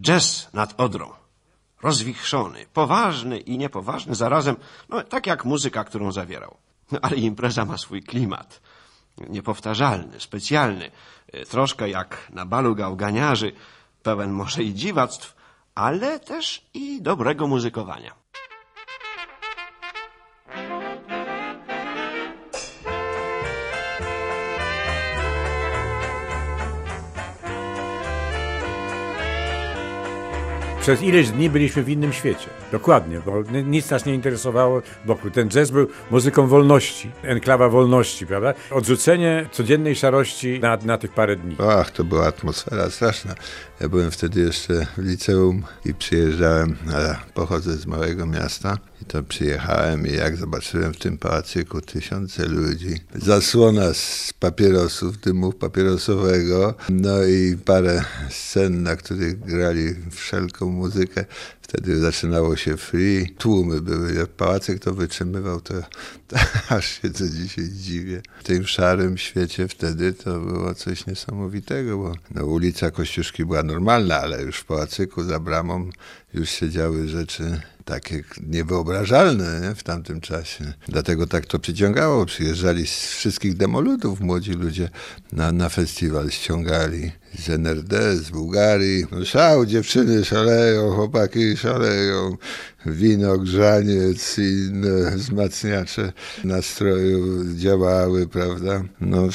Jazz nad Odrą. Rozwichrzony, poważny i niepoważny zarazem, no tak jak muzyka, którą zawierał. No, ale impreza ma swój klimat. Niepowtarzalny, specjalny. E, Troszkę jak na balu gałganiarzy, pełen może i dziwactw, ale też i dobrego muzykowania. Przez ileś dni byliśmy w innym świecie. Dokładnie, bo nic nas nie interesowało wokół. Ten jazz był muzyką wolności, enklawa wolności, prawda? Odrzucenie codziennej szarości na, na tych parę dni. Ach, to była atmosfera straszna. Ja byłem wtedy jeszcze w liceum i przyjeżdżałem, a pochodzę z małego miasta i to przyjechałem i jak zobaczyłem w tym pałacyku tysiące ludzi, zasłona z papierosów, dymów papierosowego, no i parę scen, na których grali wszelką muzykę. Wtedy zaczynało się free, tłumy były. Jak pałacyk to wytrzymywał, to, to aż się co dzisiaj dziwię. W tym szarym świecie wtedy to było coś niesamowitego, bo no, ulica Kościuszki była normalna, ale już w pałacyku za bramą już się działy rzeczy takie niewyobrażalne nie? w tamtym czasie. Dlatego tak to przyciągało. Przyjeżdżali z wszystkich demoludów młodzi ludzie na, na festiwal, ściągali z NRD, z Bułgarii. No, szał, dziewczyny szaleją, chłopaki szaleją. Wino, grzaniec i inne wzmacniacze nastroju działały, prawda? No,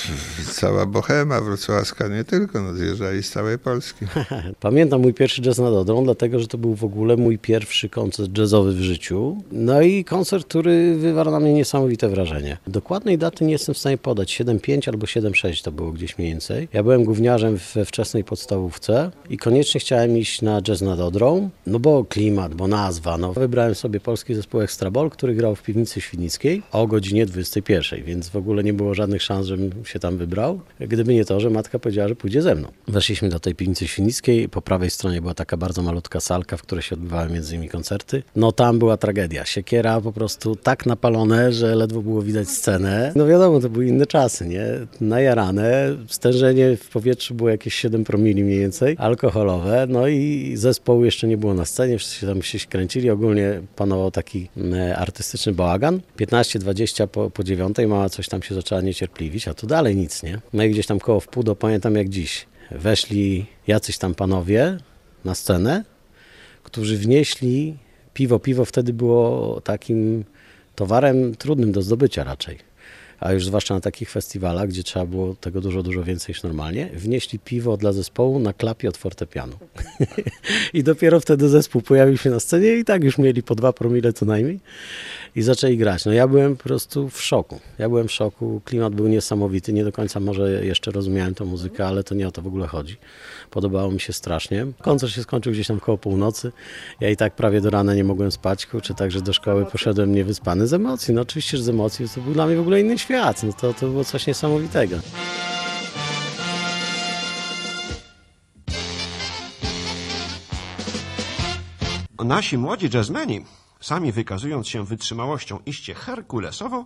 cała bohema wrocławska, nie tylko, no, zjeżdżali z całej Polski. Pamiętam mój pierwszy jazz nad Odrą, dlatego że to był w ogóle mój pierwszy koncert jazzowy w życiu. No i koncert, który wywarł na mnie niesamowite wrażenie. Dokładnej daty nie jestem w stanie podać. 7,5 albo 7,6 to było gdzieś mniej więcej. Ja byłem gówniarzem we wczesnej podstawówce i koniecznie chciałem iść na jazz nad Odrą, no bo klimat, bo nazwa. No. Wybrałem sobie polski zespół Extrabol, który grał w piwnicy Świdnickiej o godzinie 21, więc w ogóle nie było żadnych szans, żebym się tam wybrał. Gdyby nie to, że matka powiedziała, że pójdzie ze mną. Weszliśmy do tej piwnicy Świdnickiej, po prawej stronie była taka bardzo malutka salka, w której się odbywały między innymi koncerty. No tam była tragedia. Siekiera po prostu tak napalone, że ledwo było widać scenę. No wiadomo, to były inne czasy, nie? Najarane, stężenie w powietrzu było jakieś 7 promili mniej więcej, alkoholowe, no i zespołu jeszcze nie było na scenie, wszyscy się tam się kręcili, ogólnie panował taki e, artystyczny bałagan. 15-20 po, po dziewiątej mama coś tam się zaczęła niecierpliwić, a tu dalej nic, nie? No i gdzieś tam koło wpół do, pamiętam jak dziś, weszli jacyś tam panowie na scenę, którzy wnieśli piwo. Piwo wtedy było takim towarem trudnym do zdobycia raczej. A już zwłaszcza na takich festiwalach, gdzie trzeba było tego dużo, dużo więcej niż normalnie, wnieśli piwo dla zespołu na klapie od fortepianu. I dopiero wtedy zespół pojawił się na scenie i tak już mieli po dwa promile co najmniej i zaczęli grać. No ja byłem po prostu w szoku. Ja byłem w szoku, klimat był niesamowity, nie do końca może jeszcze rozumiałem tę muzykę, ale to nie o to w ogóle chodzi. Podobało mi się strasznie. Koncert się skończył gdzieś tam koło północy. Ja i tak prawie do rana nie mogłem spać, kurczę, także do szkoły poszedłem niewyspany z emocji. No oczywiście, że z emocji, to był dla mnie w ogóle inny świat. No to, to było coś niesamowitego. Nasi młodzi jazzmeni, sami wykazując się wytrzymałością iście herkulesową,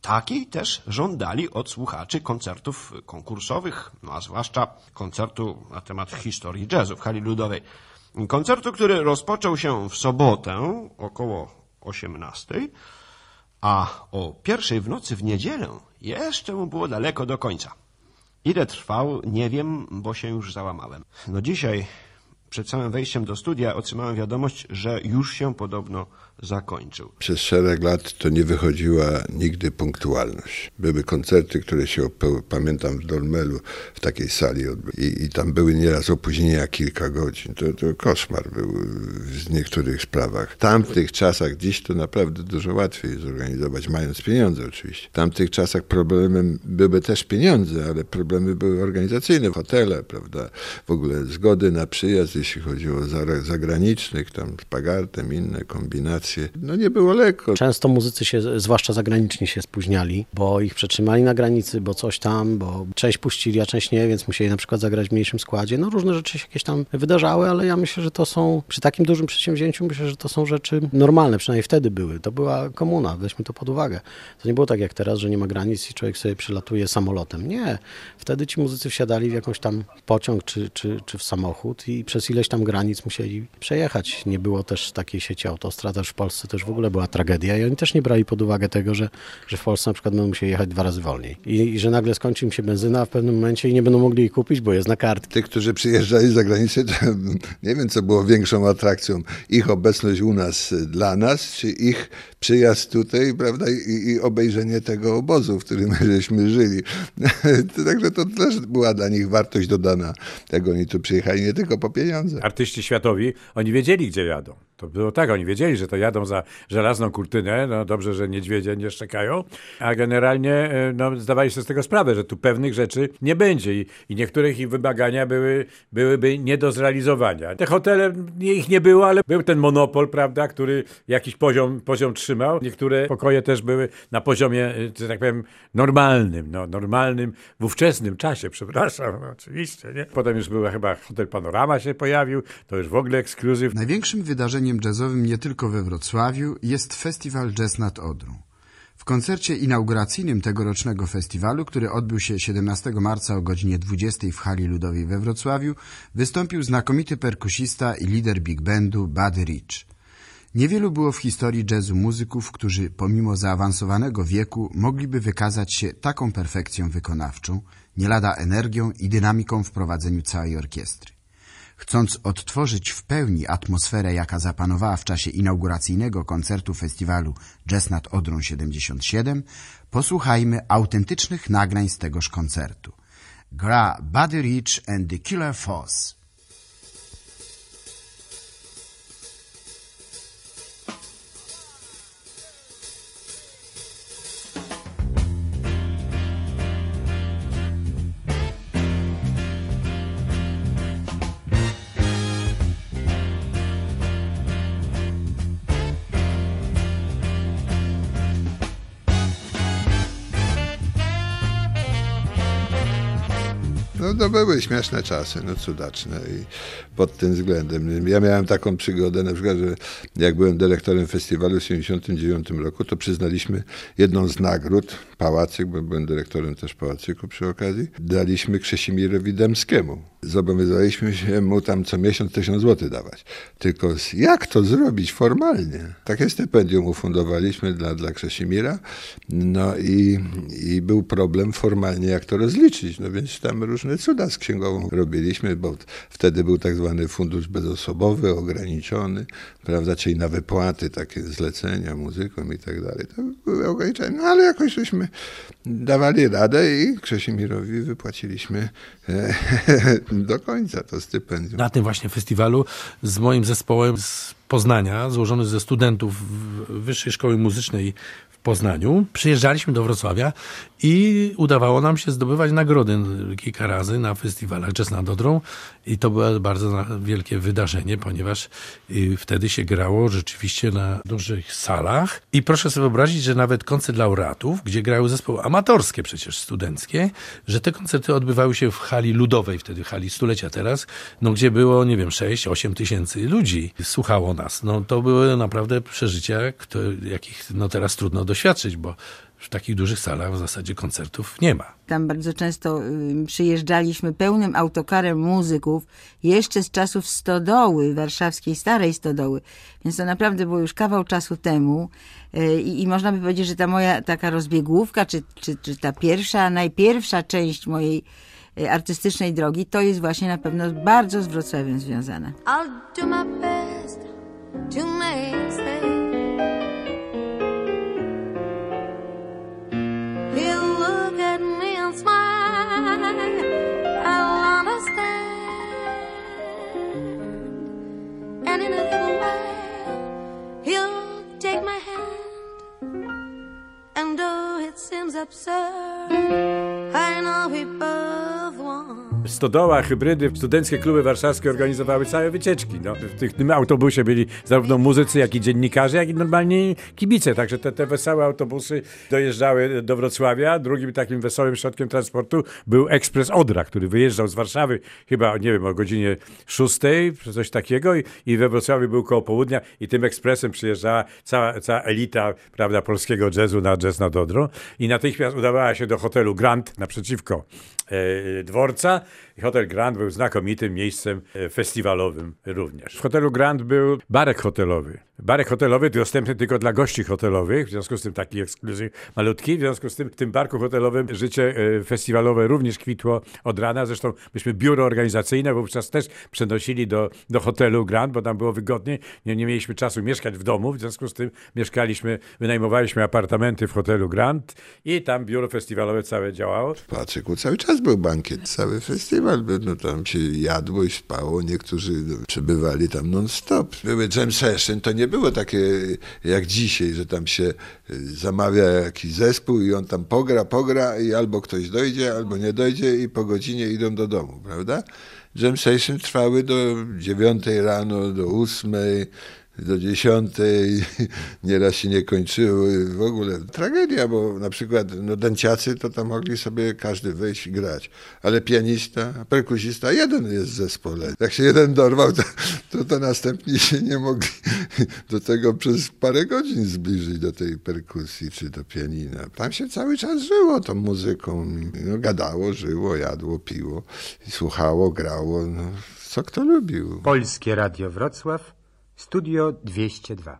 takiej też żądali od słuchaczy koncertów konkursowych, no a zwłaszcza koncertu na temat historii jazzu w hali ludowej. Koncertu, który rozpoczął się w sobotę około 18, a o pierwszej w nocy w niedzielę jeszcze mu było daleko do końca. Ile trwał, nie wiem, bo się już załamałem. No dzisiaj, przed samym wejściem do studia, otrzymałem wiadomość, że już się podobno zakończył. Przez szereg lat to nie wychodziła nigdy punktualność. Były koncerty, które się, pamiętam w Dolmelu, w takiej sali i, i tam były nieraz opóźnienia kilka godzin. To, to koszmar był w niektórych sprawach. W tamtych czasach, dziś to naprawdę dużo łatwiej zorganizować, mając pieniądze oczywiście. W tamtych czasach problemem były też pieniądze, ale problemy były organizacyjne, hotele, prawda, w ogóle zgody na przyjazd, jeśli chodziło o za- zagranicznych, tam z Pagartem, inne kombinacje. No nie było lekko. Często muzycy się, zwłaszcza zagraniczni, się spóźniali, bo ich przetrzymali na granicy, bo coś tam, bo część puścili, a część nie, więc musieli na przykład zagrać w mniejszym składzie. No różne rzeczy się jakieś tam wydarzały, ale ja myślę, że to są, przy takim dużym przedsięwzięciu, myślę, że to są rzeczy normalne, przynajmniej wtedy były. To była komuna, weźmy to pod uwagę. To nie było tak jak teraz, że nie ma granic i człowiek sobie przylatuje samolotem. Nie. Wtedy ci muzycy wsiadali w jakąś tam pociąg czy, czy, czy w samochód i przez ileś tam granic musieli przejechać. Nie było też takiej sieci autostrad, też w Polsce też w ogóle była tragedia i oni też nie brali pod uwagę tego, że, że w Polsce na przykład będą musieli jechać dwa razy wolniej. I, I że nagle skończy im się benzyna w pewnym momencie i nie będą mogli jej kupić, bo jest na kartce. Tych, którzy przyjeżdżali z zagranicy, to nie wiem, co było większą atrakcją. Ich obecność u nas dla nas, czy ich przyjazd tutaj, prawda, i, i obejrzenie tego obozu, w którym żeśmy żyli. Także to też była dla nich wartość dodana tego. Oni tu przyjechali nie tylko po pieniądze. Artyści światowi, oni wiedzieli, gdzie jadą. To było tak, oni wiedzieli, że to jadą za żelazną kurtynę, no dobrze, że niedźwiedzie nie szczekają, a generalnie e, no, zdawali sobie z tego sprawę, że tu pewnych rzeczy nie będzie i, i niektórych ich wymagania były, byłyby nie do zrealizowania. Te hotele, ich nie było, ale był ten monopol, prawda, który jakiś poziom, poziom trzymał. Niektóre pokoje też były na poziomie, e, że tak powiem, normalnym, no, normalnym, w ówczesnym czasie, przepraszam, oczywiście, nie? Potem już była chyba Hotel Panorama się pojawił, to już w ogóle ekskluzyw. Największym wydarzeniem jazzowym nie tylko we Wrocławiu jest festiwal Jazz nad Odrą. W koncercie inauguracyjnym tegorocznego festiwalu, który odbył się 17 marca o godzinie 20 w hali ludowej we Wrocławiu, wystąpił znakomity perkusista i lider big bandu Buddy Rich. Niewielu było w historii jazzu muzyków, którzy pomimo zaawansowanego wieku mogliby wykazać się taką perfekcją wykonawczą, nie lada energią i dynamiką w prowadzeniu całej orkiestry. Chcąc odtworzyć w pełni atmosferę, jaka zapanowała w czasie inauguracyjnego koncertu festiwalu Jazz nad Odrą 77, posłuchajmy autentycznych nagrań z tegoż koncertu. Gra Buddy Rich and the Killer Foss. No to były śmieszne czasy, no cudaczne i pod tym względem. Ja miałem taką przygodę, na przykład, że jak byłem dyrektorem festiwalu w 1979 roku, to przyznaliśmy jedną z nagród, Pałacyk, bo byłem dyrektorem też Pałacyku przy okazji, daliśmy Krzesimirowi Dębskiemu. Zobowiązaliśmy się mu tam co miesiąc tysiąc złotych dawać. Tylko jak to zrobić formalnie? Takie stypendium ufundowaliśmy dla, dla Krzesimira, no i, i był problem formalnie, jak to rozliczyć. No więc tam różne cuda z księgową robiliśmy, bo wtedy był tak zwany fundusz bezosobowy, ograniczony, prawda, czyli na wypłaty, takie zlecenia muzykom i tak dalej. To były ograniczenia, no ale jakoś żeśmy dawali radę i Krzesimirowi wypłaciliśmy e, do końca to stypendium. Na tym właśnie festiwalu z moim zespołem z Poznania, złożony ze studentów Wyższej Szkoły Muzycznej w Poznaniu, przyjeżdżaliśmy do Wrocławia i udawało nam się zdobywać nagrody kilka razy na festiwalach Jazz nad Odrą. I to było bardzo wielkie wydarzenie, ponieważ y, wtedy się grało rzeczywiście na dużych salach. I proszę sobie wyobrazić, że nawet koncert laureatów, gdzie grały zespoły amatorskie przecież studenckie, że te koncerty odbywały się w hali ludowej, wtedy hali stulecia teraz, no gdzie było, nie wiem, 6-8 tysięcy ludzi. Słuchało nas. No to były naprawdę przeżycia, kto, jakich no teraz trudno doświadczyć, bo w takich dużych salach w zasadzie koncertów nie ma. Tam bardzo często y, przyjeżdżaliśmy pełnym autokarem muzyków, jeszcze z czasów stodoły, warszawskiej starej stodoły. Więc to naprawdę było już kawał czasu temu. Y, I, można by powiedzieć, że ta moja taka rozbiegówka, czy, czy, czy ta pierwsza, najpierwsza część mojej y, artystycznej drogi, to jest właśnie na pewno bardzo z Wrocławiem związana. I'll do my best to make stay. He'll look at me and smile. I'll understand. And in a little while, he'll take my hand. And though it seems absurd, Stodoła, hybrydy, studenckie kluby warszawskie organizowały całe wycieczki. No. W tych- tym autobusie byli zarówno muzycy, jak i dziennikarze, jak i normalnie kibice. Także te, te wesołe autobusy dojeżdżały do Wrocławia. Drugim takim wesołym środkiem transportu był ekspres Odra, który wyjeżdżał z Warszawy chyba, nie wiem, o godzinie 6, czy coś takiego i, i we Wrocławiu był koło południa i tym ekspresem przyjeżdżała cała, cała elita prawda, polskiego jazzu na jazz nad Odrą i natychmiast udawała się do hotelu Grand naprzeciwko e, dworca I Hotel Grand był znakomitym miejscem e, festiwalowym również. W hotelu Grand był barek hotelowy. Barek hotelowy dostępny tylko dla gości hotelowych, w związku z tym taki ekskluzyw malutki, w związku z tym w tym barku hotelowym życie e, festiwalowe również kwitło od rana. Zresztą myśmy biuro organizacyjne wówczas też przenosili do, do hotelu Grand, bo tam było wygodniej. Nie, nie mieliśmy czasu mieszkać w domu, w związku z tym mieszkaliśmy, wynajmowaliśmy apartamenty w hotelu Grand i tam biuro festiwalowe całe działało. W Pałacyku cały czas był bankiet, cały festiwal, był, no tam się jadło i spało, niektórzy no, przebywali tam non-stop. Były jam session, to nie było takie jak dzisiaj, że tam się y, zamawia jakiś zespół i on tam pogra, pogra i albo ktoś dojdzie, albo nie dojdzie i po godzinie idą do domu, prawda? Jam session trwały do dziewiątej rano, do ósmej, do dziesiątej, nieraz się nie kończyły, w ogóle tragedia, bo na przykład no, dęciacy to tam mogli sobie każdy wyjść i grać, ale pianista, perkusista, jeden jest w zespole. Jak się jeden dorwał, to, to, to następni się nie mogli do tego przez parę godzin zbliżyć do tej perkusji czy do pianina. Tam się cały czas żyło tą muzyką, no, gadało, żyło, jadło, piło, słuchało, grało, no, co kto lubił. Polskie Radio Wrocław, Studio 202.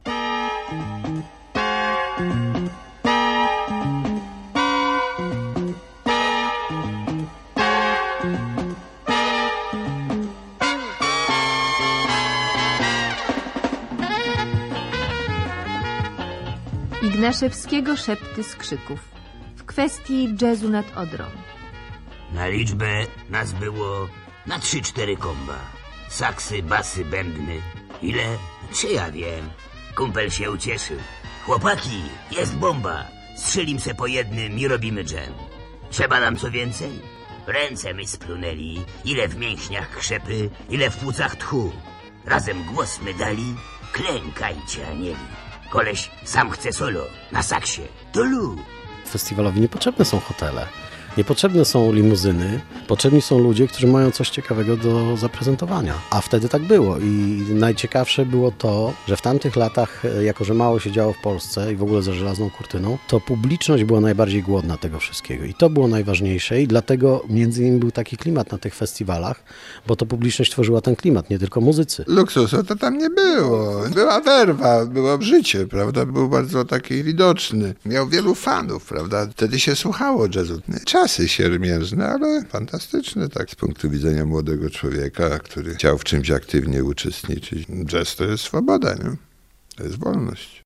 Ignaszewskiego szepty z krzyków w kwestii jazzu nad Odrą. Na liczbę nas było na trzy, cztery komba. Saksy, basy, bębny. Ile? Czy ja wiem? Kumpel się ucieszył. Chłopaki, jest bomba. Strzelim se po jednym i robimy dżem. Trzeba nam co więcej? Ręce my splunęli. Ile w mięśniach krzepy, ile w płucach tchu. Razem głos my dali. Klękajcie, anieli. Koleś sam chce solo, na saksie. To lu. Festiwalowi niepotrzebne są hotele. Niepotrzebne są limuzyny, potrzebni są ludzie, którzy mają coś ciekawego do zaprezentowania. A wtedy tak było i najciekawsze było to, że w tamtych latach, e, jako że mało się działo w Polsce i w ogóle za żelazną kurtyną, to publiczność była najbardziej głodna tego wszystkiego i to było najważniejsze i dlatego między innymi był taki klimat na tych festiwalach, bo to publiczność tworzyła ten klimat, nie tylko muzycy. Luksusu to tam nie było. Była werwa, było życie, prawda? Był bardzo taki widoczny. Miał wielu fanów, prawda? Wtedy się słuchało jazzu. Czasy siermiężne, ale fantastyczne, tak, z punktu widzenia młodego człowieka, który chciał w czymś aktywnie uczestniczyć. Jazz to jest swoboda, nie? To jest wolność.